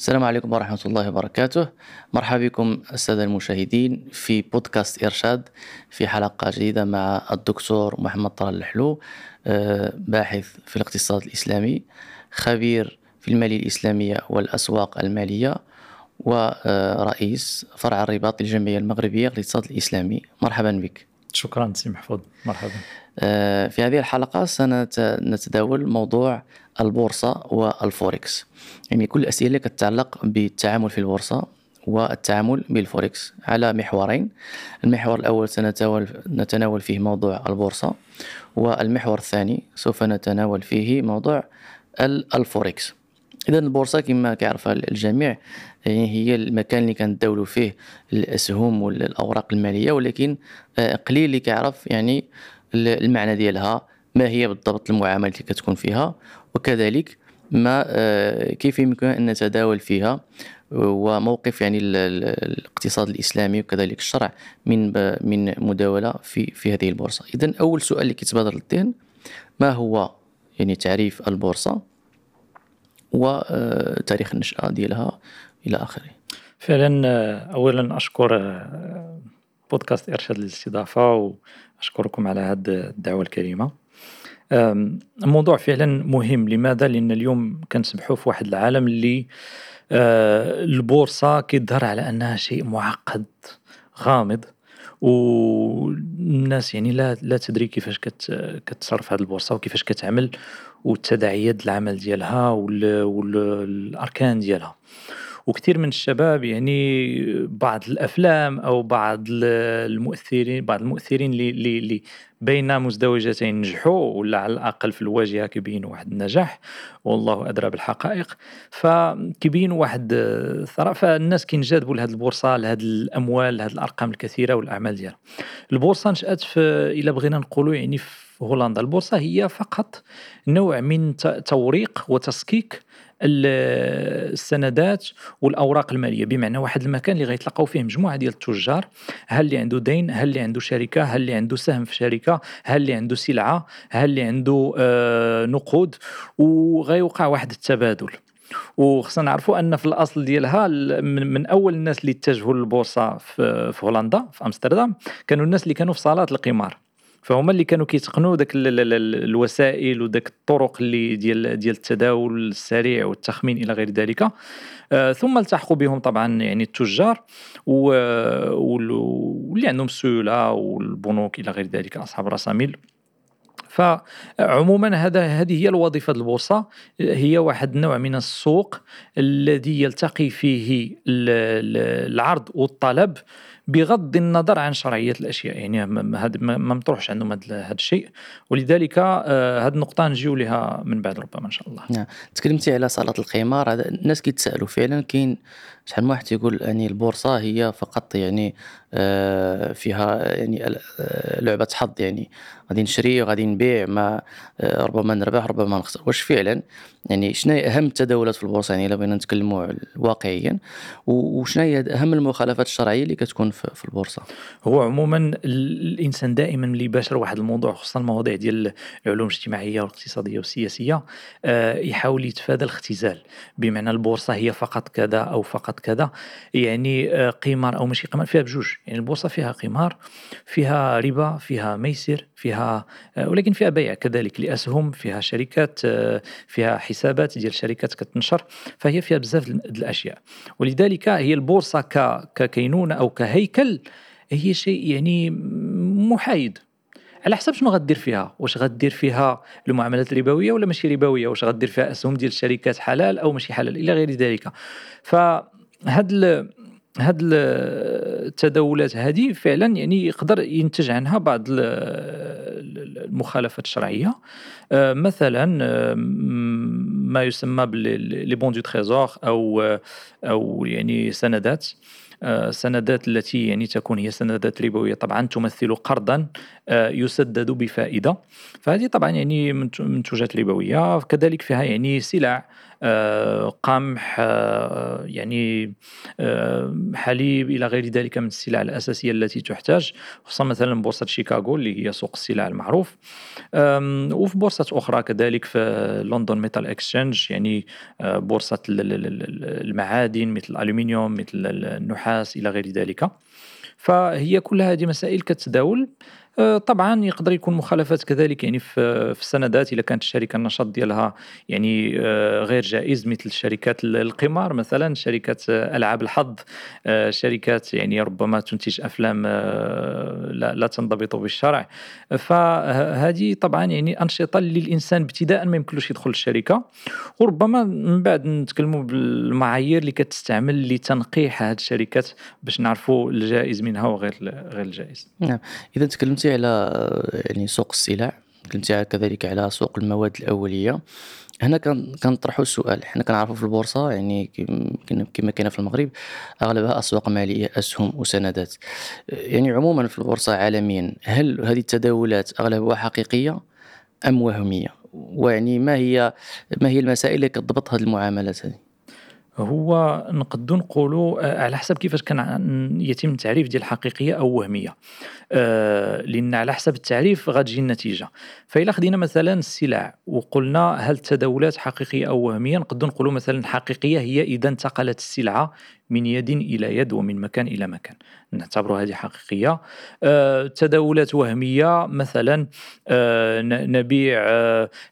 السلام عليكم ورحمة الله وبركاته. مرحبا بكم السادة المشاهدين في بودكاست إرشاد في حلقة جديدة مع الدكتور محمد طلال الحلو آه، باحث في الاقتصاد الإسلامي خبير في المالية الإسلامية والأسواق المالية ورئيس فرع الرباط للجمعية المغربية للاقتصاد الإسلامي. مرحبا بك. شكرا سي محفوظ. مرحبا. آه، في هذه الحلقة سنتداول موضوع البورصة والفوركس. يعني كل الأسئلة اللي كتتعلق بالتعامل في البورصة والتعامل بالفوركس على محورين. المحور الأول سنتناول نتناول فيه موضوع البورصة والمحور الثاني سوف نتناول فيه موضوع الفوركس. إذا البورصة كما كيعرف الجميع يعني هي المكان اللي كنداولوا فيه الأسهم والأوراق المالية ولكن آه، قليل اللي كيعرف يعني المعنى ديالها ما هي بالضبط المعاملات اللي كتكون فيها وكذلك ما آه، كيف يمكن أن نتداول فيها وموقف يعني الاقتصاد الإسلامي وكذلك الشرع من من مداولة في في هذه البورصة. إذا أول سؤال اللي كيتبادر للذهن ما هو يعني تعريف البورصة؟ وتاريخ النشأة ديالها إلى آخره. فعلا آه، اولا أشكر آه، بودكاست إرشاد للاستضافة وأشكركم على هذه الدعوة الكريمة. الموضوع فعلا مهم. لماذا؟ لأن اليوم كنسبحوا في واحد العالم اللي آه، البورصة كيظهر على أنها شيء معقد غامض والناس يعني لا لا تدري كيفاش كتصرف هذه البورصة وكيفاش كتعمل. والتداعيات العمل ديالها والاركان ديالها. وكثير من الشباب يعني بعض الأفلام أو بعض المؤثرين بعض المؤثرين اللي اللي بين مزدوجتين نجحوا ولا على الأقل في الواجهة كيبينوا واحد النجاح والله أدرى بالحقائق. فكيبينوا واحد الثراء فالناس كينجذبوا لهذه البورصة لهذه الأموال لهذه الأرقام الكثيرة والأعمال ديالها. البورصة نشأت في إلا بغينا نقولوا يعني في هولندا. البورصة هي فقط نوع من توريق وتسكيك السندات والأوراق المالية. بمعنى واحد المكان اللي غيتلاقاو فيه مجموعة ديال التجار هل اللي عنده دين هل اللي عنده شركة هل اللي عنده سهم في شركة هل اللي عنده سلعة هل اللي عنده آه نقود وغيوقع واحد التبادل. وخصنا نعرفوا أن في الأصل ديالها من, من أول الناس اللي اتجهوا للبورصة في, في هولندا في أمستردام كانوا الناس اللي كانوا في صالات القمار. فهما اللي كانوا كيتقنوا داك الوسائل وداك الطرق اللي ديال ديال التداول السريع والتخمين إلى غير ذلك. آه ثم التحقوا بهم طبعا يعني التجار واللي عندهم السيولة والبنوك إلى غير ذلك أصحاب الرساميل فعموما هذا هذه هي الوظيفة البورصة. هي واحد النوع من السوق الذي يلتقي فيه العرض والطلب بغض النظر عن شرعية الأشياء. يعني ما مطروحش عندهم هذا الشيء. ولذلك آه، هذه النقطة نجيو لها من بعد ربما إن شاء الله. نعم. تكلمتي على صالات القمار. الناس كيتسالوا فعلا كاين شحال من واحد تيقول يعني البورصة هي فقط يعني آه، فيها يعني آه، لعبة حظ يعني. غادي نشري وغادي نبيع ما ربما نربح ربما نخسر. واش فعلا؟ يعني شنو أهم التداولات في البورصة؟ يعني إلا بغينا نتكلموا واقعيا وشنو هي أهم المخالفات الشرعية اللي كتكون في البورصة؟ هو عموما الإنسان دائما اللي باشر واحد الموضوع خصوصا المواضيع ديال العلوم الاجتماعية والاقتصادية والسياسية آه، يحاول يتفادى الاختزال. بمعنى البورصة هي فقط كذا أو فقط كذا. يعني آه، قمار أو ماشي قمار فيها بجوج. يعني البورصة فيها قمار فيها ربا فيها ميسر فيها آه، ولكن فيها بيع كذلك لأسهم فيها شركات فيها حسابات ديال شركات كتنشر فهي فيها بزاف الأشياء. ولذلك هي البورصة ككينونة أو كهيكل هي شيء يعني محايد. على حسب شنو غدير فيها؟ واش غدير فيها المعاملات الربوية ولا ماشي ربوية؟ واش غدير فيها أسهم ديال الشركات حلال أو ماشي حلال؟ إلى غير ذلك. فهاد هاد التداولات هذه فعلا يعني يقدر ينتج عنها بعض المخالفات الشرعية. آه، مثلا آه، ما يسمى les bons du Trésor أو أو يعني سندات. السندات التي يعني تكون هي سندات ربوية. طبعا تمثل قرضا يسدد بفائدة. فهذه طبعا يعني منتوجات ربوية. كذلك فيها يعني سلع. آه، قمح آه، يعني آه، حليب إلى غير ذلك من السلع الأساسية التي تحتاج خصوصا مثلا بورصة شيكاغو اللي هي سوق السلع المعروف. وفي بورصات أخرى كذلك في London Metal Exchange يعني بورصة المعادن مثل الألومنيوم مثل النحاس إلى غير ذلك. فهي كل هذه مسائل كتداول. آه، طبعا يقدر يكون مخالفات كذلك يعني في السندات اذا كانت الشركة النشاط ديالها يعني آه، غير جائز مثل شركات القمار مثلا شركات ألعاب الحظ آه، شركات يعني ربما تنتج أفلام لا, تنضبط بالشرع. فهذه طبعا يعني أنشطة للإنسان ابتداء ما يمكنلوش يدخل الشركة وربما من بعد نتكلموا بالمعايير اللي كتستعمل لتنقيح هذه الشركات باش نعرفوا الجائز منها وغير غير الجائز. نعم. إذا تكلمتي على يعني سوق السلع تكلمتي كذلك على سوق المواد الأولية. هنا كنطرحوا السؤال حنا كنعرفوا في البورصة يعني كما كاينة في المغرب أغلبها أسواق مالية أسهم وسندات. يعني عموما في البورصة عالميا هل هذه التداولات أغلبها حقيقية أم وهمية؟ ويعني ما هي ما هي المسائل اللي كتضبط هذه المعاملات هذه؟ هو نقدو نقولوا آه، على حسب كيفاش كان يتم التعريف ديال حقيقية أو وهمية. آه، لأن على حسب التعريف غتجي النتيجة. فإلا خدينا مثلا السلع وقلنا هل التداولات حقيقية أو وهمية نقدو نقولوا مثلا حقيقية هي إذا انتقلت السلعة من يد إلى يد ومن مكان إلى مكان. نعتبر هذه حقيقية. آه، تداولات وهمية مثلا آه، نبيع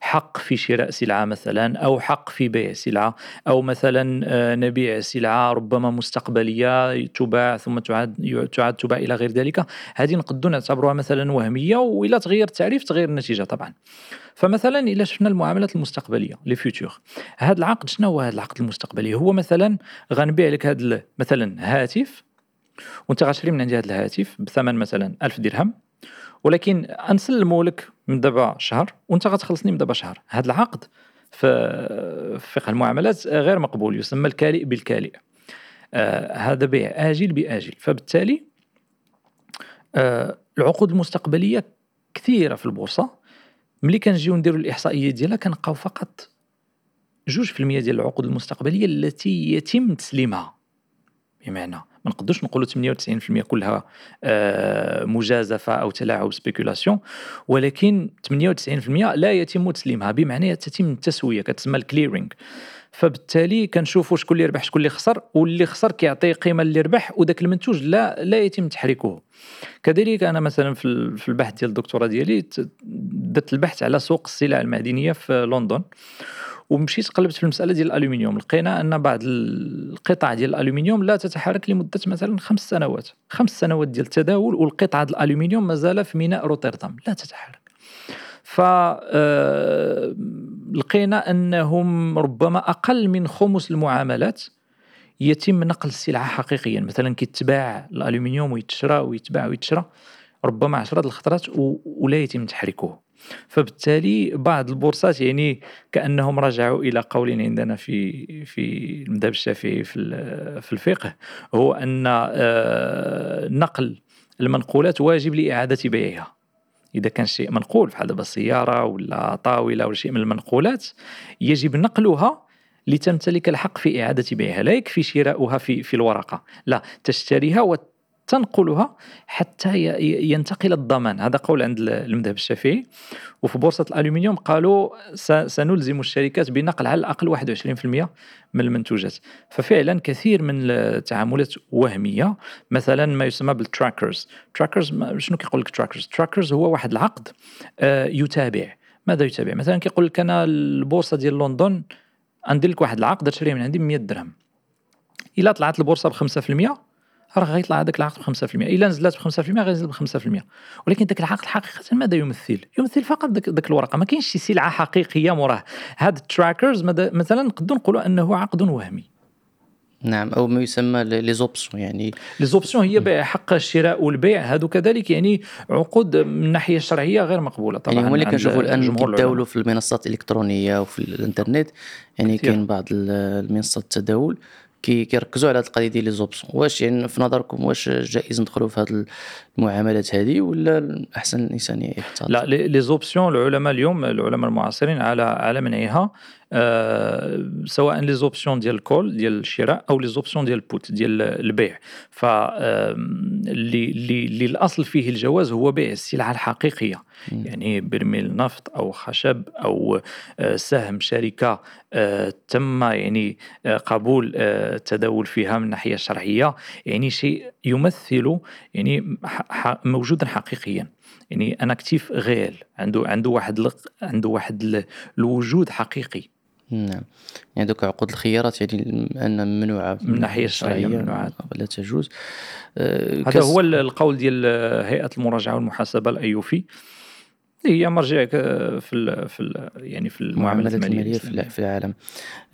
حق في شراء سلعة مثلا أو حق في بيع سلعة أو مثلا نبيع سلعة ربما مستقبلية تباع ثم تعاد تعاد تباع إلى غير ذلك. هذه نقد نعتبرها مثلا وهمية وإلا تغير التعريف تغير النتيجة طبعا. فمثلا الا شفنا المعاملات المستقبلية لي فيوتور هذا العقد شنو هو هذا العقد المستقبلي؟ هو مثلا غنبيع لك هذا مثلا هاتف وأنت غتشري من عندي هذا الهاتف بثمن مثلا ألف درهم ولكن أنسلمو لك من دابا شهر وأنت غتخلصني من دابا شهر. هذا العقد في فقه المعاملات غير مقبول يسمى الكالئ بالكالئ. آه هذا بيع آجل بآجل فبالتالي العقود المستقبلية كثيرة في البورصة. ملي كنجيو نديرو الاحصائيات ديالها كنلقاو فقط جوج في المية ديال العقود المستقبلية التي يتم تسليمها. بمعنى ما نقدرش نقولوا 98% كلها آه مجازفة أو تلاعب spéculation ولكن 98% لا يتم تسليمها. بمعنى تتم التسوية كتسمى ال clearing فبالتالي كنشوفوا شكون اللي ربح شكون اللي خسر واللي خسر كيعطي قيمة اللي ربح وذاك المنتوج لا لا يتم تحريكه. كذلك أنا مثلا في البحث ديال الدكتوراه ديالي درت البحث على سوق السلع المعدنيه في لندن ومشيت قلبت في المسألة ديال الألومنيوم. لقينا أن بعض القطع ديال الألومنيوم لا تتحرك لمدة مثلا خمس سنوات. خمس سنوات ديال التداول والقطعه ديال الألومنيوم مازال في ميناء روتردام. لا تتحرك. ف آه، أنهم ربما أقل من خمس المعاملات يتم نقل السلعة حقيقيا. مثلا كيتباع الألومنيوم ويتشرى ويتباع ويتشرى ربما عشرة الخطرات ولا يتم تحريكه. فبالتالي بعض البورصات يعني كأنهم رجعوا إلى قول عندنا في في المذهب الشافعي في في الفقه هو أن آه، نقل المنقولات واجب لإعادة بيعها. إذا كان شيء منقول بحال دابا سياره ولا طاولة ولا شيء من المنقولات يجب نقلها لتمتلك الحق في إعادة بيعها لا يكفي شراؤها في في الورقة. لا تشتريها تنقلها حتى ينتقل الضمان. هذا قول عند المذهب الشافعي. وفي بورصة الألومنيوم قالوا سنلزم الشركات بنقل على الأقل 21% من المنتوجات. ففعلا كثير من التعاملات وهمية. مثلا ما يسمى بال trackers trackers شنو كيقول لك trackers trackers هو واحد العقد آه، يتابع. ماذا يتابع؟ مثلا كيقول لك أنا البورصة ديال لندن ندير لك واحد العقد تشريه من عندي ب 100 درهم. إلا طلعت البورصة ب 5% راه غيطلع هذاك العقد ب 5% إلا نزلت ب 5% غينزل ب 5% ولكن ذاك العقد حقيقة ماذا يمثل؟ يمثل فقط ذاك الورقة. ما كاينش شي سلعة حقيقية موراه. هاد ال trackers مثلا نقدروا نقولوا أنه عقد وهمي. نعم أو ما يسمى les options يعني les options هي بيع حق الشراء والبيع. هادو كذلك يعني عقود من الناحية الشرعية غير مقبولة طبعا يعني هما اللي كنشوفوا الآن كيتداولوا في المنصات الإلكترونية وفي الإنترنت يعني كاين بعض المنصات التداول. كي كيركزوا على هاد القضية ديال les options واش يعني في نظركم واش جائز ندخلوا في هاد المعاملات هذه ولا أحسن الإنسان يحتاط؟ لا les options العلماء اليوم العلماء المعاصرين على على منعها. سواء les options ديال ال call ديال الشراء أو les options ديال ال put ديال البيع. ف اللي اللي الأصل فيه الجواز هو بيع السلعة الحقيقية. يعني برميل نفط أو خشب أو آه، سهم شركة آه، تم يعني آه، قبول التداول فيها من الناحيه الشرعيه يعني شيء يمثل يعني موجودا حقيقيا. يعني ان اكتيف غيل عنده عنده واحد عنده واحد الوجود حقيقي. نعم. يعني دوك عقود الخيارات يعني أن ممنوعة من الناحية الشرعية ممنوعة لا تجوز. آه هذا هو القول ديال هيئة المراجعة والمحاسبة الأيوفي. هي مرجع في ال في ال يعني في المعاملات المالية في العالم.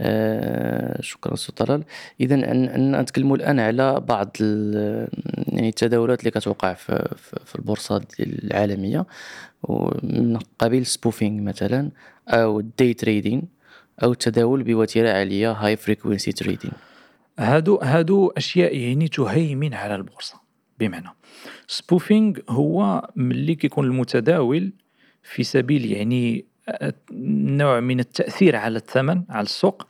آه شكرا أستاذ طلال. اذا نتكلموا الآن على بعض يعني التداولات اللي كتوقع في, في البورصة العالمية. من قبيل spoofing مثلا أو ال day trading. أو التداول بوتيرة عالية high frequency trading هادو هادو أشياء يعني تهيمن على البورصة. بمعنى spoofing هو ملي كيكون المتداول في سبيل يعني نوع من التأثير على الثمن على السوق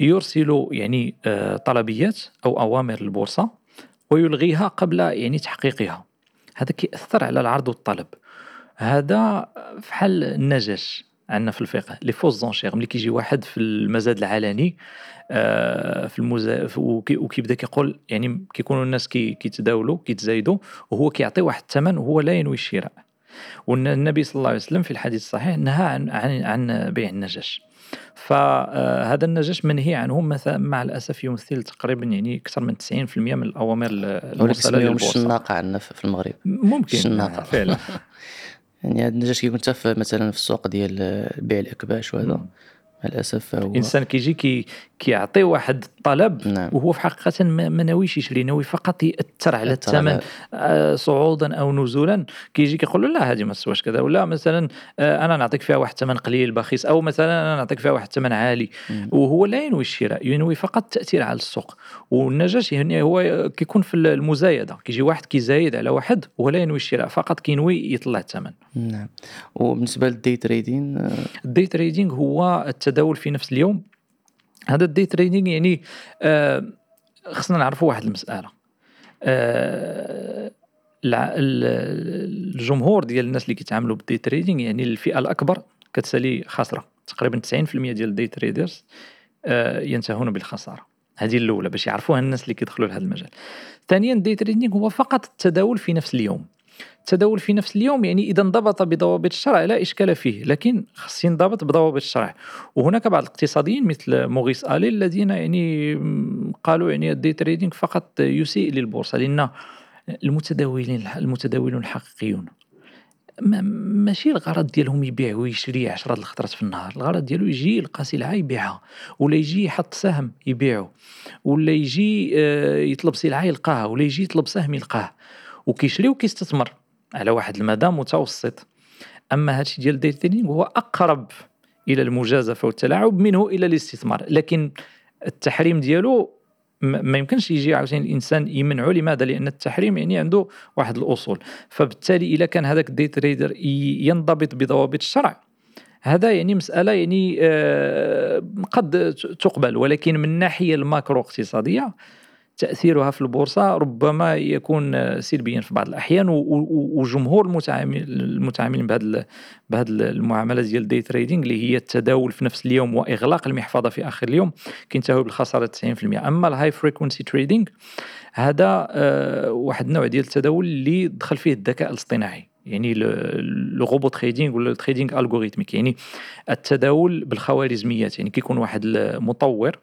يرسل يعني آه، طلبيات أو أوامر للبورصة ويلغيها قبل يعني تحقيقها. هذا كيأثر على العرض والطلب. هذا فحال النجاش عندنا في الفقه. لي فوز زونشيغ ملي كيجي واحد في المزاد العلني آه، في المزا وكيبدا كيقول يعني كيكونوا الناس كيتداولوا كيتزايدوا وهو كيعطي واحد الثمن وهو لا ينوي الشراء. والنبي صلى الله عليه وسلم في الحديث الصحيح نهى عن عن, عن بيع النجش فهذا النجش منهي عنه مثلا مع الأسف يمثل تقريبا يعني أكثر من 90% من الأوامر المرسلة للبورصة. الشناقة عندنا في المغرب. ممكن. الشناقة. فعلا. يعني هذا النجاش كيكون حتى مثلا في السوق ديال بيع الأكباش وهذا للاسف هو الإنسان كيجي كي كيعطي واحد الطلب نعم. وهو في حقيقة ما ناويش يشري ناوي فقط يأثر على الثمن آه صعودا أو نزولا. كيجي كيقول له لا هذه ما تسواش كذا ولا مثلا آه أنا نعطيك فيها واحد الثمن قليل بخيس أو مثلا أنا نعطيك فيها واحد الثمن عالي. مم. وهو لا ينوي الشراء ينوي فقط التأثير على السوق. والنجاش يعني هو كيكون في المزايدة. كيجي واحد كيزايد على واحد وهو لا ينوي الشراء فقط كينوي يطلع الثمن. نعم. وبالنسبة لل day trading آه، ال day trading هو التداول في نفس اليوم. هذا ال day trading يعني آه خصنا نعرفوا واحد المسألة. آه الجمهور ديال الناس اللي كيتعاملوا بال day trading يعني الفئة الأكبر كتسالي خاسره تقريبا 90% ديال ال day traders آه ينتهون بالخسارة. هذه الأولى باش يعرفوها الناس اللي كيدخلوا لهذا المجال. ثانيا ال day trading هو فقط التداول في نفس اليوم. التداول في نفس اليوم يعني إذا انضبط بضوابط الشرع لا إشكال فيه لكن خص ينضبط بضوابط الشرع. وهناك بعض الاقتصاديين مثل موريس آلي الذين يعني قالوا يعني ال day trading فقط يسيء للبورصة لأن المتداولين المتداولون الحقيقيون ماشي الغرض ديالهم يبيع ويشري 10 الخطرات في النهار الغرض ديالو يجي يلقى سلعة يبيعها ولا يجي يحط سهم يبيعه ولا يجي آه، يطلب سلعة يلقاها ولا يجي يطلب سهم يلقاه وكيشري وكيستثمر على واحد المدى متوسط. أما هادشي ديال ال day trading هو أقرب إلى المجازفة والتلاعب منه إلى الاستثمار. لكن التحريم ديالو ما يمكنش يجي عاوتاني الإنسان يمنعه لماذا؟ لأن التحريم يعني عنده واحد الأصول. فبالتالي اذا كان هذاك ال day trader ينضبط بضوابط الشرع هذا يعني مسألة يعني آه قد تقبل. ولكن من الناحيه الماكرو اقتصادية تأثيرها في البورصة ربما يكون سلبيا في بعض الأحيان وجمهور المتعامل المتعاملين بهذه بهذه المعاملات ديال ال day trading اللي هي التداول في نفس اليوم وإغلاق المحفظة في آخر اليوم كينتهوا بالخسارة 90% أما ال high frequency trading هذا آه، واحد النوع ديال التداول اللي دخل فيه الذكاء الاصطناعي يعني le robo trading ولا trading algorithmique يعني التداول بالخوارزميات يعني كيكون واحد المطور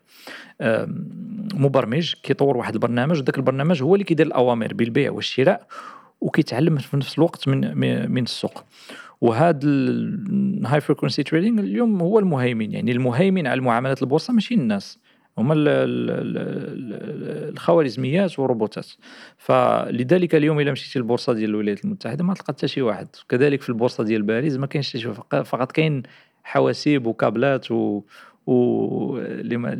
مبرمج كيطور واحد البرنامج وداك البرنامج هو اللي كيدير الأوامر بالبيع والشراء وكيتعلم في نفس الوقت من من السوق. وهذا ال high frequency trading اليوم هو المهيمن يعني المهيمن على المعاملات البورصة ماشي الناس. هما الخوارزميات والروبوتات. فلذلك اليوم إلا مشيتي للبورصة ديال الولايات المتحدة ما تلقى حتى شي واحد. كذلك في البورصة ديال باريس ما كاينش فقط كاين حواسيب وكابلات و... و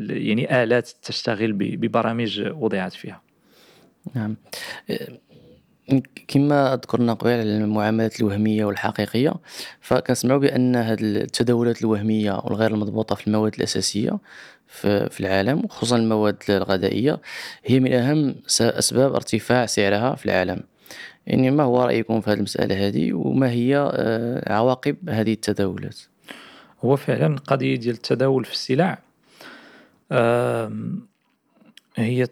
يعني آلات تشتغل ببرامج وضعت فيها. نعم. كما ذكرنا قبيل على المعاملات الوهمية والحقيقية فكنسمعوا بأن هاد التداولات الوهمية والغير المضبوطة في المواد الأساسية في العالم خصوصا المواد الغذائية هي من أهم أسباب ارتفاع سعرها في العالم. يعني ما هو رأيكم في هذه المسألة هذه؟ وما هي آه، عواقب هذه التداولات؟ هو فعلا قضية ديال التداول في السلع هي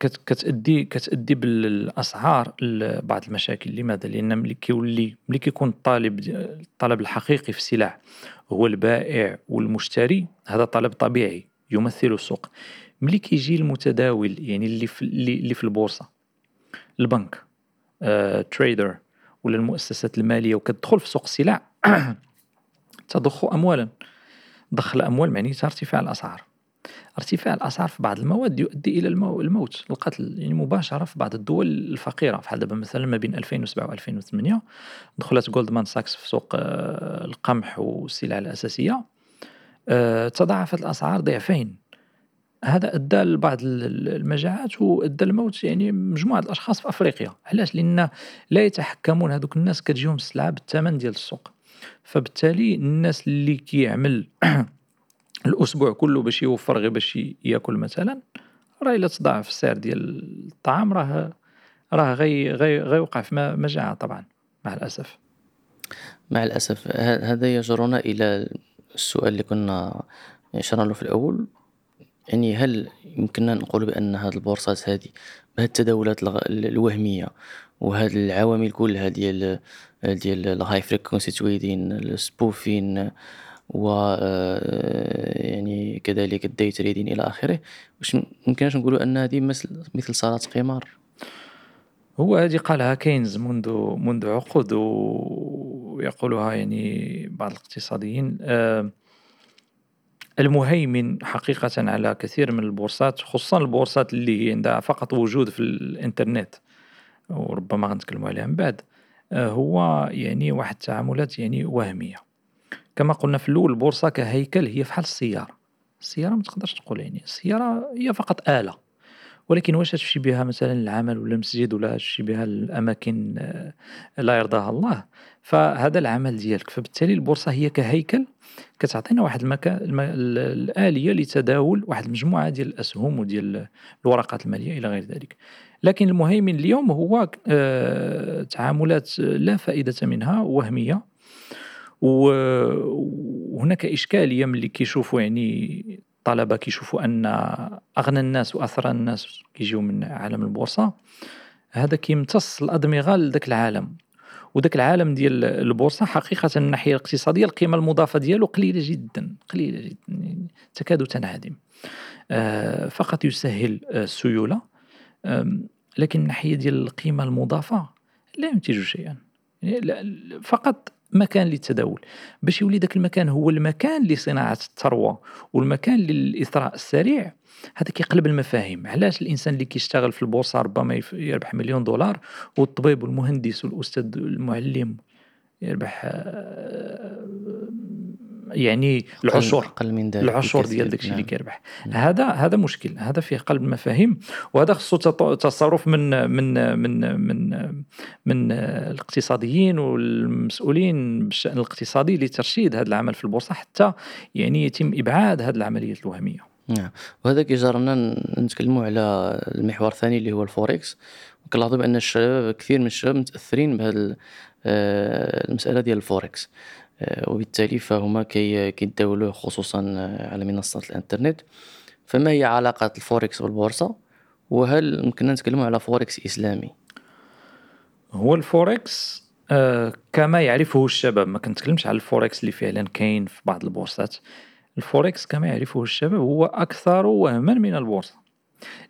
كتأدي كتأدي بالأسعار لبعض المشاكل لماذا؟ لأن ملي كيولي ملي كيكون الطالب الطلب الحقيقي في السلع هو البائع والمشتري هذا طلب طبيعي يمثل السوق ملي كيجي المتداول يعني اللي في اللي في البورصة البنك آه، تريدر ولا المؤسسات المالية وكتدخل في سوق السلع تضخ أموالا. ضخ الأموال معنيتها ارتفاع الأسعار. ارتفاع الأسعار في بعض المواد يؤدي إلى الموت. القتل يعني مباشرة في بعض الدول الفقيرة. بحال دابا مثلا ما بين 2007 و 2008 دخلت جولدمان ساكس في سوق آه، القمح والسلع الأساسية آه، تضاعفت الأسعار ضعفين. هذا أدى لبعض المجاعات وأدى الموت يعني مجموعة الأشخاص في أفريقيا. علاش؟ لأن لا يتحكمون. هذوك الناس كتجيهم السلعة بالثمن ديال السوق. فبالتالي الناس اللي كيعمل الأسبوع كله باش يوفر غير باش ياكل مثلا راه إلا تضاعف السعر ديال الطعام راه راه غي غي غيوقع في مجاعه طبعا مع الأسف. مع الأسف. هذا يجرنا إلى السؤال اللي كنا اشرنا له في الأول. يعني هل يمكننا نقول بأن هاد البورصات هادي بهاد التداولات الوهمية وهاد العوامل كلها ديال ديال ال high frequency trading ال spoofing و آه، يعني كذلك ال day trading إلى آخره. واش ممكنش نقولوا أن هذه مثل مثل صالات قمار؟ هو هذه قالها كينز منذ منذ عقود ويقولها يعني بعض الاقتصاديين. آه المهيمن حقيقة على كثير من البورصات خصوصا البورصات اللي عندها فقط وجود في الإنترنت وربما غنتكلموا عليها من بعد. هو يعني واحد التعاملات يعني وهمية. كما قلنا في الأول البورصة كهيكل هي فحال السيارة. السيارة ما تقدرش تقول يعني السيارة هي فقط آلة. ولكن واش تمشي بها مثلا للعمل ولا المسجد ولا تمشي بها لأماكن آه، لا يرضاها الله. فهذا العمل ديالك. فبالتالي البورصة هي كهيكل كتعطينا واحد المكان الآلية لتداول واحد المجموعة ديال الأسهم وديال الورقات المالية إلى غير ذلك. لكن المهيمن اليوم هو آه، تعاملات لا فائدة منها وهمية. وهناك إشكالية ملي كيشوفوا يعني الطلبة كيشوفوا أن أغنى الناس وأثرى الناس كيجيو من عالم البورصة. هذا كيمتص الأدمغة لذاك العالم. وداك العالم ديال البورصة حقيقة من الناحية الاقتصادية القيمة المضافة ديالو قليلة جدا قليلة جدا يعني تكاد تنعدم آه فقط يسهل آه السيولة. لكن من الناحية ديال القيمة المضافة لا ينتج شيئا. يعني فقط مكان للتداول. باش يولي ذاك المكان هو المكان لصناعة الثروة والمكان للإثراء السريع هذا كيقلب المفاهيم. علاش الإنسان اللي كيشتغل في البورصة ربما يربح مليون دولار والطبيب والمهندس والأستاذ المعلم يربح آه، يعني العشور أقل من ذلك العشور ديال داكشي نعم. اللي كيربح. نعم. هذا هذا مشكل هذا فيه قلب المفاهيم وهذا خصو تصرف من من من من من الاقتصاديين والمسؤولين بالشأن الاقتصادي لترشيد هذا العمل في البورصة حتى يعني يتم إبعاد هذه العمليات الوهمية. نعم. وهذا كيجرنا نتكلموا على المحور الثاني اللي هو الفوركس كنلاحظوا بأن الشباب كثير من الشباب متأثرين بهذه آه، المسألة ديال الفوركس وبالتالي فهما كي خصوصا على منصات الإنترنت. فما هي علاقة الفوركس بالبورصة؟ وهل ممكننا نتكلموا على فوركس إسلامي؟ هو الفوركس آه كما يعرفه الشباب ما كنتكلمش على الفوركس اللي فعلا كاين في بعض البورصات. الفوركس كما يعرفه الشباب هو أكثر وهما من البورصة.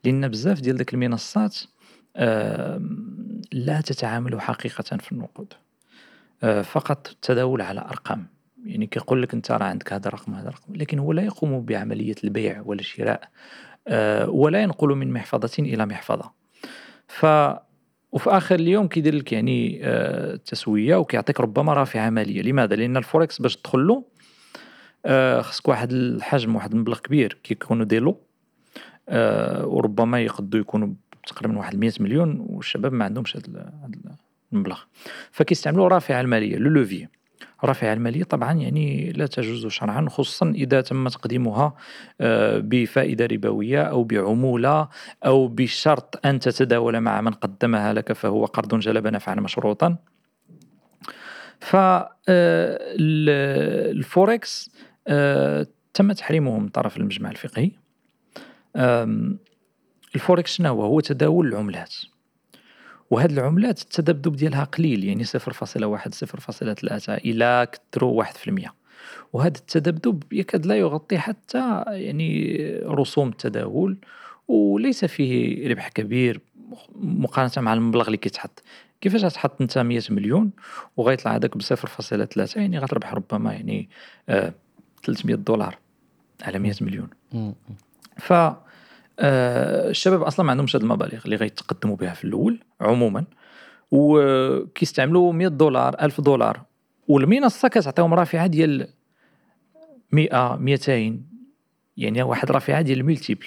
لأن بزاف ديال المنصات آه لا تتعامل حقيقة في النقود. آه، فقط التداول على أرقام. يعني كيقول لك أنت راه عندك هذا الرقم هذا الرقم لكن هو لا يقوم بعملية البيع ولا الشراء آه، ولا ينقل من محفظة إلى محفظة. ف وفي آخر اليوم كيدير لك يعني التسوية آه، وكيعطيك ربما رافعه ماليه لماذا؟ لأن الفوركس باش تدخل له آه، خصك واحد الحجم واحد المبلغ كبير كيكونوا دي لو آه، وربما يقدوا يكونوا تقريبا واحد 100 مليون والشباب ما عندهمش هذا المبلغ فكيستعملوا رافعه المالية لو لوفي. رافعه المالية طبعا يعني لا تجوز شرعا خصوصا إذا تم تقديمها آه، بفائدة ربوية أو بعمولة أو بشرط أن تتداول مع من قدمها لك فهو قرض جلب نفعا مشروطا. فالفوركس تم تحريمه من طرف المجمع الفقهي. الفوركس شنو هو؟ هو تداول العملات. وهاد العملات التذبذب ديالها قليل يعني 0.1 0.3 إلى كثروا 1% وهذا التذبذب يكاد لا يغطي حتى يعني رسوم التداول وليس فيه ربح كبير مقارنة مع المبلغ اللي كيتحط. كيفاش غتحط أنت 100 مليون وغيطلع هذاك ب 0.3 يعني غتربح ربما يعني آه 300 دولار على 100 مليون. ف آه الشباب أصلا ما عندهمش هاد المبالغ اللي غيتقدموا بها في الأول عموما. وكيستعملوا 100 دولار 1000 دولار. والمنصة كتعطيهم رافعة ديال 100 200 يعني واحد رافعة ديال الملتيبل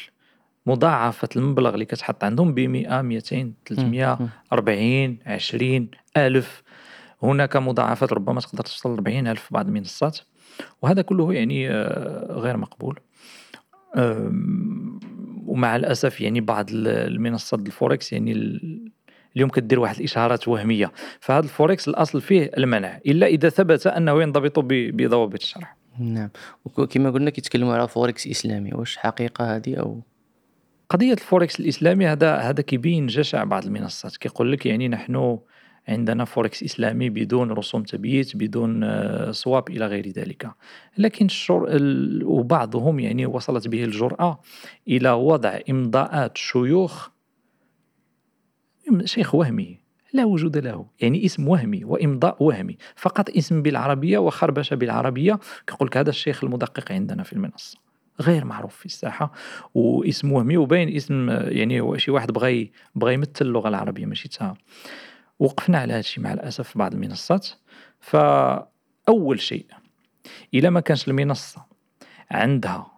مضاعفة المبلغ اللي كتحط عندهم ب 100 200 300 40 20 ألف. هناك مضاعفات ربما تقدر توصل 40 ألف في بعض المنصات. وهذا كله يعني آه، غير مقبول. ومع الأسف يعني بعض المنصات الفوركس يعني اليوم كدير واحد الإشارات وهمية. فهذا الفوركس الأصل فيه المنع إلا إذا ثبت أنه ينضبط بضوابط الشرع. نعم. وكما قلنا كيتكلموا على فوركس إسلامي واش حقيقة هذه أو؟ قضية الفوركس الإسلامي هذا هذا كيبين جشع بعض المنصات كيقول لك يعني نحن عندنا فوركس إسلامي بدون رسوم تبييت بدون آه، swap إلى غير ذلك. لكن الشر... وبعضهم يعني وصلت به الجرأة إلى وضع إمضاءات شيوخ شيخ وهمي لا وجود له. يعني اسم وهمي وإمضاء وهمي. فقط اسم بالعربية وخربشة بالعربية. كيقول لك هذا الشيخ المدقق عندنا في المنصة. غير معروف في الساحة. واسم وهمي وباين اسم يعني شي واحد بغى بغى يمثل اللغة العربية ماشي تا وقفنا على هذا الشيء مع الأسف في بعض المنصات. فأول شيء اذا ما كانش المنصة عندها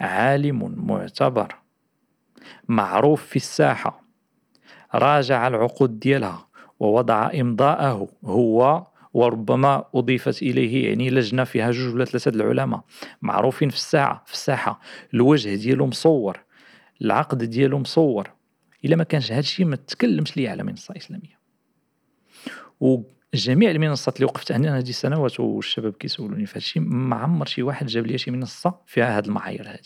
عالم معتبر معروف في الساحة راجع العقود ديالها ووضع إمضاءه هو وربما أضيفت إليه يعني لجنة فيها جوج ولا ثلاثة العلماء معروفين في الساعة في الساحة. الوجه ديالو مصور العقد ديالو مصور. إلا ما كانش هذا الشيء ما تكلمش لي على منصة إسلامية. وجميع المنصات اللي وقفت عندنا هذه السنوات والشباب كيسولوني في هادشي ما عمر شي واحد جاب لي شي منصة فيها هاد المعايير هذه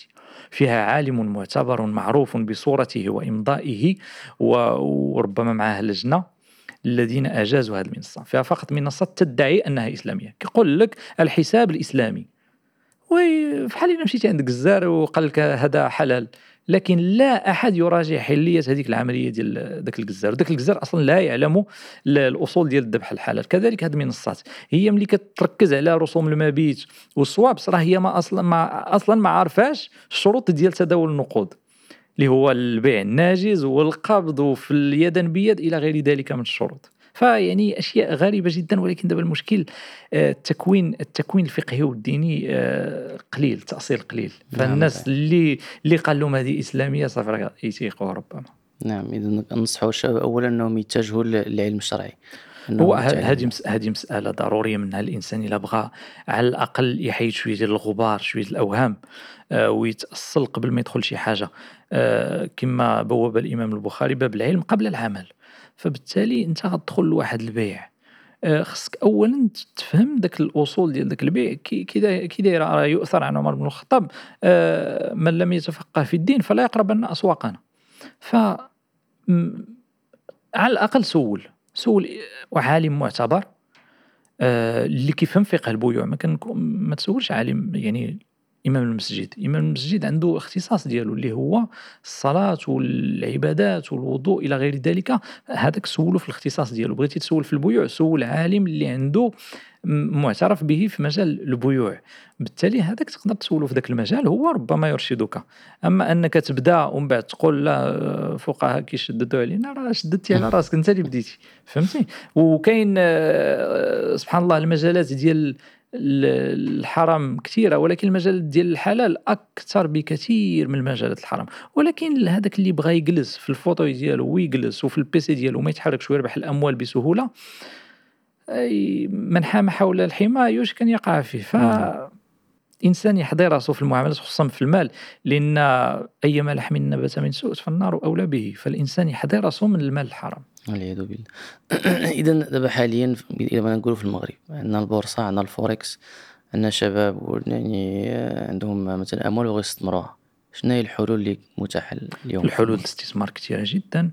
فيها عالم معتبر معروف بصورته وإمضائه وربما معاه لجنة الذين أجازوا هذه المنصة. فيها فقط منصات تدعي أنها إسلامية. كيقول لك الحساب الإسلامي وي فحال إلا مشيتي عند الجزار وقال لك هذا حلال لكن لا أحد يراجع حلية هذيك العملية ديال ذاك الجزار. ذاك الجزار أصلا لا يعلم الأصول ديال الذبح الحلال. كذلك هذه المنصات هي ملي كتركز على رسوم المبيت وال swaps راه هي ما أصلا ما أصلا ما عارفاش الشروط ديال تداول النقود اللي هو البيع الناجز والقبض وفي اليدا بيد إلى غير ذلك من الشروط. فيعني أشياء غريبة جدا ولكن دابا المشكل آه، التكوين التكوين الفقهي والديني آه، قليل تاصيل قليل. نعم، فالناس نعم. اللي اللي قال لهم هذه إسلامية صافي يتيقوا ربما. نعم اذا ننصحوا الشباب اولا أنهم يتجهوا للعلم الشرعي. هو هذه هذه مسألة ضرورية منها الإنسان إلا بغى على الأقل يحيد شوية ديال الغبار شوية الأوهام آه ويتأصل قبل ما يدخل شي حاجة. آه كما بوب الإمام البخاري باب العلم قبل العمل. فبالتالي انت غتدخل لواحد البيع. آه، خصك اولا تفهم داك الأصول ديال داك البيع كي داير راه يؤثر عن عمر بن الخطاب آه، من لم يتفقه في الدين فلا يقربن أسواقنا. ف على الأقل سول سول عالم معتبر آه، اللي كيفهم فقه البيوع ما كان ما تسولش عالم يعني امام المسجد. امام المسجد عنده اختصاص ديالو اللي هو الصلاة والعبادات والوضوء إلى غير ذلك. هذاك سولو في الاختصاص ديالو. بغيتي تسول في البيوع سول عالم اللي عنده معترف به في مجال البيوع. بالتالي هذاك تقدر تسولو في ذاك المجال هو ربما يرشدك. أما أنك تبدأ ومن بعد تقول لا فقهاء كيشددوا علينا راه شددتي على راسك. أنت اللي بديتي. فهمتي؟ وكاين آه، سبحان الله المجالات ديال الحرام كثيرة ولكن المجالات ديال الحلال أكثر بكثير من المجالات الحرام. ولكن هذاك اللي بغى يجلس في ال fauteuil ديالو ويجلس وفي ال PC ديالو وما يتحركش ويربح الأموال بسهولة أي من حام حول الحمى يوشك ان يقع فيه. ف الانسان يحضي راسه في المعاملات خصوصا في المال لأن ايما لحم نبت من سحت فالنار أولى به. فالإنسان يحضي راسه من المال الحرام. والعياذ بالله. اذا دابا حاليا إذا بغينا نقولوا في المغرب عندنا البورصة عندنا الفوركس عندنا شباب يعني عندهم مثلا أموال وغير يستثمروها شنو هي الحلول اللي متاحة اليوم؟ الحلول الاستثمار كثيرة جدا.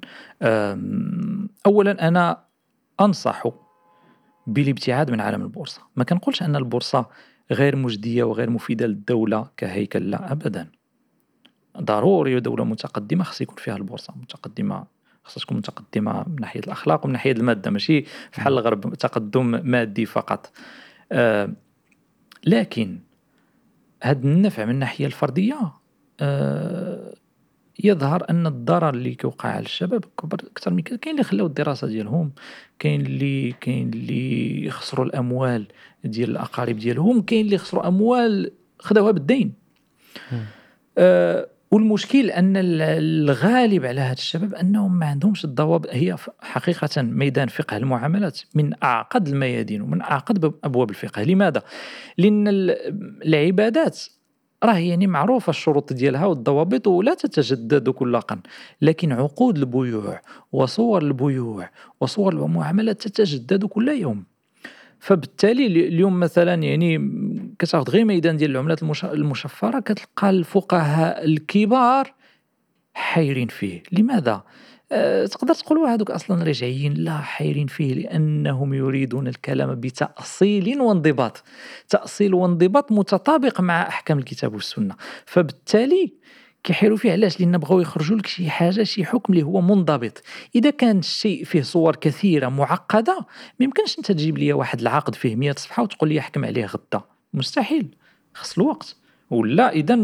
اولا أنا أنصح بالابتعاد من عالم البورصة. ما كنقولش أن البورصة غير مجدية وغير مفيدة للدولة كهيكل لا ابدا. ضروري دولة متقدمة خص يكون فيها البورصة متقدمة. خصها تكون متقدمه من ناحية الأخلاق ومن ناحية المادة ماشي؟ في حال الغرب تقدم مادي فقط. آه لكن هذا النفع من الناحية الفردية آه يظهر أن الضرر اللي كيوقع على الشباب كبر أكثر من كاين اللي خلاو الدراسة ديالهم كاين اللي كاين اللي يخسروا الأموال ديال الأقارب ديالهم كاين اللي خسروا أموال خداوها بالدين. آه والمشكل أن الغالب على هاد الشباب أنهم ما عندهمش الضوابط. هي حقيقة ميدان فقه المعاملات من أعقد الميادين ومن أعقد أبواب الفقه. لماذا؟ لأن العبادات راه يعني معروفة الشروط ديالها والضوابط ولا تتجدد كل قرن لكن عقود البيوع وصور البيوع وصور المعاملات تتجدد كل يوم. فبالتالي اليوم مثلا يعني كتاخذ غير ميدان ديال العملات المشفرة كتلقى الفقهاء الكبار حايرين فيه. لماذا؟ أه تقدر تقول هذوك أصلا رجعيين لا حايرين فيه لأنهم يريدون الكلام بتأصيل وانضباط. تأصيل وانضباط متطابق مع أحكام الكتاب والسنة. فبالتالي كيحيروا فيه علاش؟ لأن بغاو يخرجوا لك شي حاجة شي حكم اللي هو منضبط. إذا كان الشيء فيه صور كثيرة معقدة ما يمكنش أنت تجيب لي واحد العقد فيه 100 صفحة وتقول لي احكم عليه غدا. مستحيل. خص الوقت. ولا إذا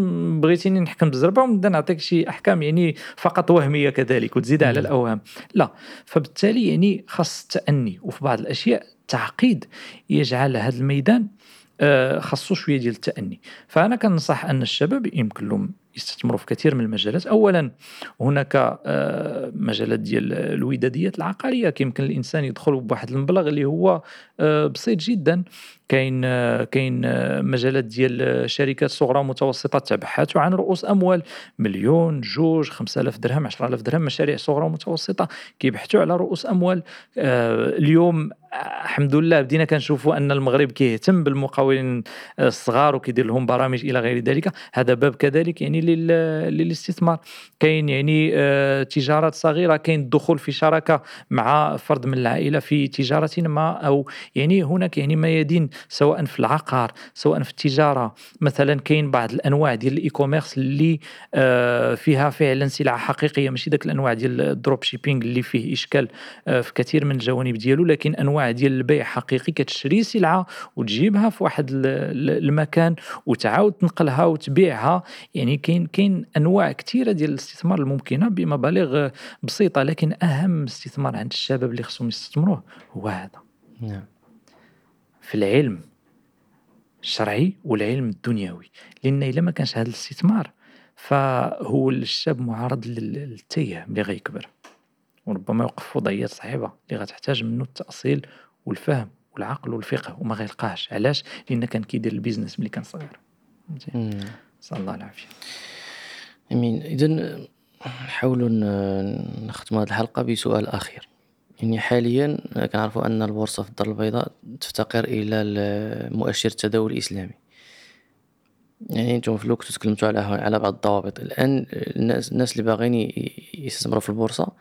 بغيتيني نحكم بالزربة ونبدا نعطيك شي أحكام يعني فقط وهمية كذلك وتزيد على الأوهام. لا. فبالتالي يعني خاص التأني. وفي بعض الأشياء تعقيد يجعل هذا الميدان آه، خاصو شوية ديال التأني. فأنا كنصح أن الشباب يمكن لهم يستثمروا في كثير من المجالات. اولا هناك آه، مجالات ديال الوداديات العقارية. كيمكن الإنسان يدخل بواحد المبلغ اللي هو آه، بسيط جدا. كاين كاين مجالات ديال شركات صغرى ومتوسطه تبحث عن رؤوس أموال. مليون جوج 5000 درهم 10000 درهم. مشاريع صغرى ومتوسطه كيبحثوا على رؤوس أموال. اليوم الحمد لله بدينا كنشوفوا أن المغرب كيهتم بالمقاولين الصغار وكيدير لهم برامج إلى غير ذلك. هذا باب كذلك يعني للاستثمار. كاين يعني آه، تجارات صغيرة كاين الدخول في شراكة مع فرد من العائلة في تجارة ما أو يعني هناك يعني ميادين سواء في العقار سواء في التجارة. مثلا كاين بعض الأنواع ديال ال e-commerce اللي آه، فيها فعلا سلعة حقيقية. ماشي ذاك الأنواع ديال ال dropshipping اللي فيه إشكال آه، في كثير من الجوانب ديالو لكن أنواع ديال البيع حقيقي كتشري سلعة وتجيبها في واحد المكان وتعاود تنقلها وتبيعها. يعني كاين كاين أنواع كثيره ديال الاستثمار الممكنة بمبالغ بسيطة لكن أهم استثمار عند الشباب اللي خصهم يستثمروه هو هذا. نعم. في العلم الشرعي والعلم الدنيوي. لأن إلا ما كانش هذا الاستثمار فهو الشاب معرض للتيه ملي غيكبر. وربما يوقف في وضعيات صعيبة اللي غتحتاج منه التأصيل والفهم والعقل والفقه وما غيلقاهش. علاش؟ لأن كان كيدير البيزنس ملي كان صغير. نسأل الله العافية. أمين. اذا نحاولوا نختم هذه الحلقة بسؤال أخير. يعني حاليا كنعرفوا أن البورصة في الدار البيضاء تفتقر إلى مؤشر التداول الإسلامي. يعني أنتم في الوقت تكلمتوا على على بعض الضوابط. الآن الناس الناس اللي باغيين يستثمروا في البورصة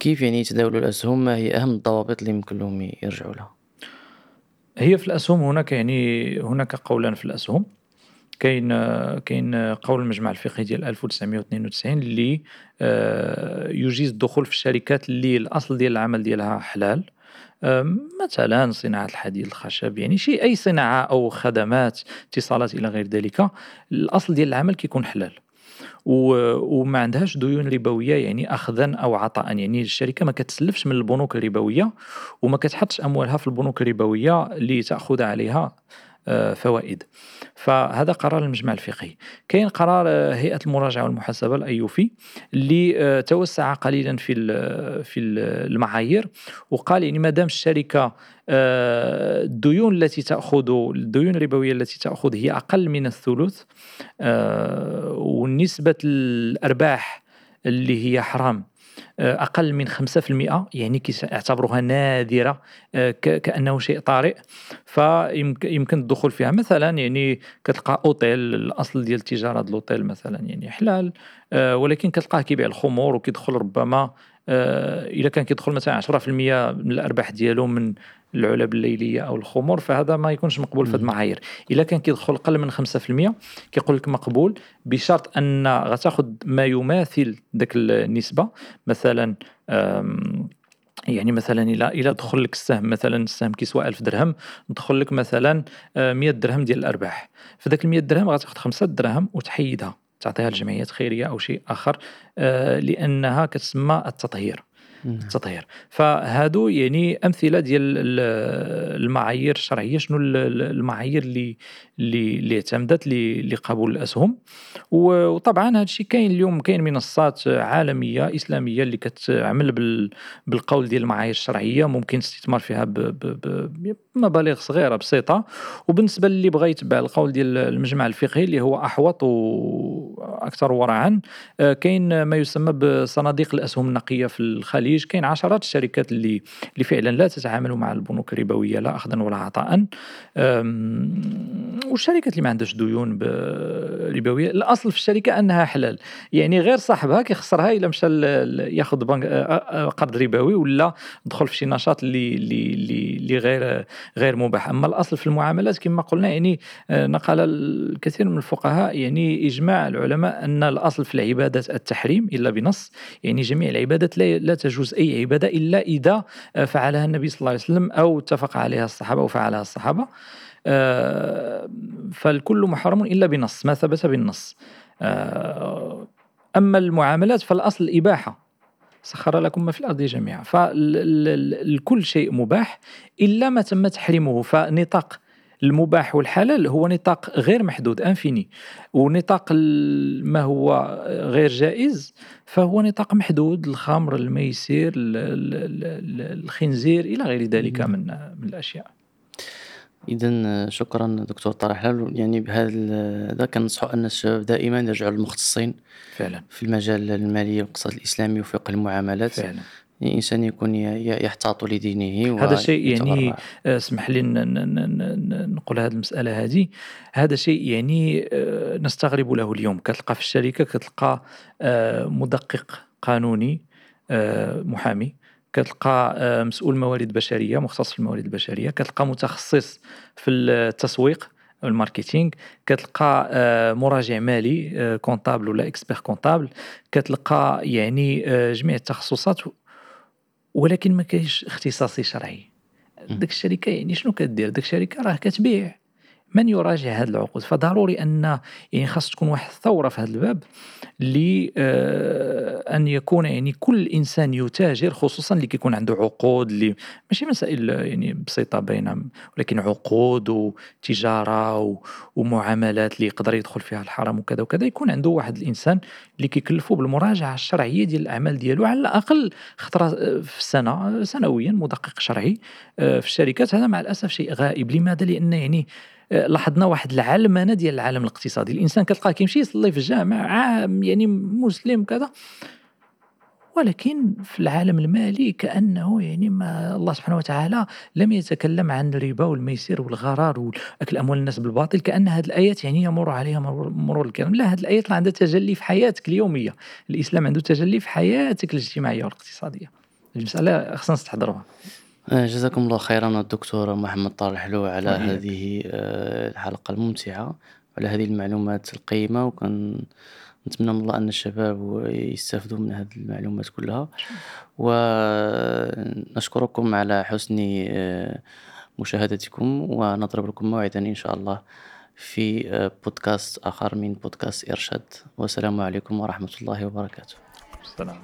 كيف يعني يتداولوا الاسهم ما هي أهم الضوابط اللي يمكن لهم يرجعوا لها. هي في الاسهم هناك يعني هناك قولان في الاسهم كاين كاين قول المجمع الفقهي ديال 1992 اللي آه، يجيز الدخول في الشركات اللي الأصل ديال العمل ديالها حلال. مثلا صناعة الحديد الخشب يعني شي أي صناعة أو خدمات اتصالات إلى غير ذلك الأصل ديال العمل كيكون حلال. وما عندهاش ديون ربوية يعني اخذا أو عطاء. يعني الشركة ما كتسلفش من البنوك الربوية وما كتحطش أموالها في البنوك الربوية لتأخذ عليها آه، فوائد. فهذا قرار المجمع الفقهي. كاين قرار آه، هيئة المراجعة والمحاسبة الايوفي اللي آه، توسع قليلا في في المعايير وقال يعني ما دام الشركة الديون التي تأخذ الديون الربوية التي تأخذ هي أقل من الثلث ونسبه الأرباح اللي هي حرام. آه، أقل من 5% يعني كيعتبروها نادرة آه، كأنه شيء طارئ. فيمكن الدخول فيها. مثلا يعني كتلقى أوتيل الأصل ديال التجارة ديال الأوتيل مثلا يعني حلال آه، ولكن كتلقاه كيبيع الخمور وكيدخل ربما اذا كان كيدخل مثلا 10% من الأرباح ديالو من العلب الليلية أو الخمور فهذا ما يكونش مقبول في هذه المعايير. إلا كان كيدخل أقل من 5% كيقول لك مقبول بشرط أن غتاخذ ما يماثل ذاك النسبة. مثلا يعني مثلا إلى إلى دخل لك السهم مثلا السهم كيسوى 1000 درهم دخل لك مثلا 100 درهم ديال الأرباح. فذاك ال 100 درهم غتاخذ 5 دراهم وتحيدها تعطيها لجمعيات خيرية أو شيء آخر آه، لأنها كتسمى التطهير. التطهير فهادو يعني أمثلة ديال المعايير الشرعية شنو المعايير اللي اللي اللي اعتمدت لقبول الأسهم. وطبعا هذا الشيء كاين اليوم كاين منصات عالمية إسلامية اللي كتعمل بالقول ديال المعايير الشرعية ممكن الاستثمار فيها بمبالغ صغيرة بسيطة. وبالنسبة اللي بغى يتبع القول ديال المجمع الفقهي اللي هو أحوط وأكثر ورعا آه، كاين ما يسمى بصناديق الأسهم النقية في الخليج. كاين عشرات الشركات اللي اللي فعلا لا تتعامل مع البنوك الربوية لا اخذا ولا عطاء. والشركات اللي ما عندهاش ديون ربوية الأصل في الشركة أنها حلال. يعني غير صاحبها كيخسرها إلا مشى ياخذ بنك قرض ربوي ولا دخل في شي نشاط اللي اللي اللي غير غير مباح. أما الأصل في المعاملات كما قلنا يعني نقل الكثير من الفقهاء يعني إجماع العلماء أن الأصل في العبادات التحريم إلا بنص. يعني جميع العبادات لا تجوز إي عباده الا اذا فعلها النبي صلى الله عليه وسلم أو اتفق عليها الصحابة وفعلها الصحابة. آه، فالكل محرم إلا بنص ما ثبت بالنص. آه، أما المعاملات فالأصل الإباحة سخر لكم ما في الأرض جميعا. فالكل شيء مباح إلا ما تم تحريمه. فنطاق المباح والحلال هو نطاق غير محدود انفيني. ونطاق ما هو غير جائز فهو نطاق محدود الخمر الميسير الخنزير إلى غير ذلك من من الأشياء. إذا شكرا دكتور طارق حلال. يعني بهذا كنصحوا أن الشباب دائما يرجعوا للمختصين فعلا. في المجال المالي والاقتصاد الإسلامي وفقه المعاملات. فعلا. الإنسان يكون يحتاط لدينه هذا شيء يعني آه، اسمح لي نقول هذه المسألة هذه. هذا شيء يعني آه، نستغرب له اليوم. كتلقى في الشركة كتلقى آه، مدقق قانوني محامي. كتلقى مسؤول موارد بشرية مختص في الموارد البشرية. كتلقى متخصص في التسويق ال marketing. كتلقى مراجع مالي comptable آه، ولا expert comptable كتلقى يعني جميع التخصصات ولكن ما كاينش اختصاصي شرعي. ديك الشركة يعني شنو كدير؟ ديك الشركة راه كتبيع. من يراجع هذه العقود؟ فضروري أن يعني خاص تكون واحد الثورة في هذا الباب ل آه، أن يكون يعني كل إنسان يتاجر خصوصا اللي كيكون عنده عقود اللي ماشي مسائل يعني بسيطة باينه ولكن عقود وتجارة ومعاملات اللي يقدر يدخل فيها الحرام وكذا وكذا يكون عنده واحد الإنسان اللي كيكلفه بالمراجعة الشرعية ديال الأعمال ديالو على الأقل خطرة في السنة سنويا مدقق شرعي آه، في الشركات. هذا مع الأسف شيء غائب. لماذا؟ لأن يعني لاحظنا واحد العلمنه ديال العالم الاقتصادي. الإنسان كتلقاه كيمشي يصلي في الجامع عام يعني مسلم كذا. ولكن في العالم المالي كأنه يعني ما الله سبحانه وتعالى لم يتكلم عن الربا والميسر والغرار وأكل أموال الناس بالباطل كأن هذه الآيات يعني يمر عليها مرور الكرام لا هذه الآيات عندها تجلي في حياتك اليومية. الإسلام عنده تجلي في حياتك الاجتماعية والاقتصادية. المسألة خصنا نستحضروها. آه، جزاكم الله خيرا الدكتور محمد طارق حلو على هذه آه، الحلقة الممتعة وعلى هذه المعلومات القيمة وكان نتمنى من الله أن الشباب يستافدوا من هذه المعلومات كلها. ونشكركم على حسن آه، مشاهدتكم ونضرب لكم موعدا إن شاء الله في آه، بودكاست آخر من بودكاست إرشاد. والسلام عليكم ورحمة الله وبركاته. السلام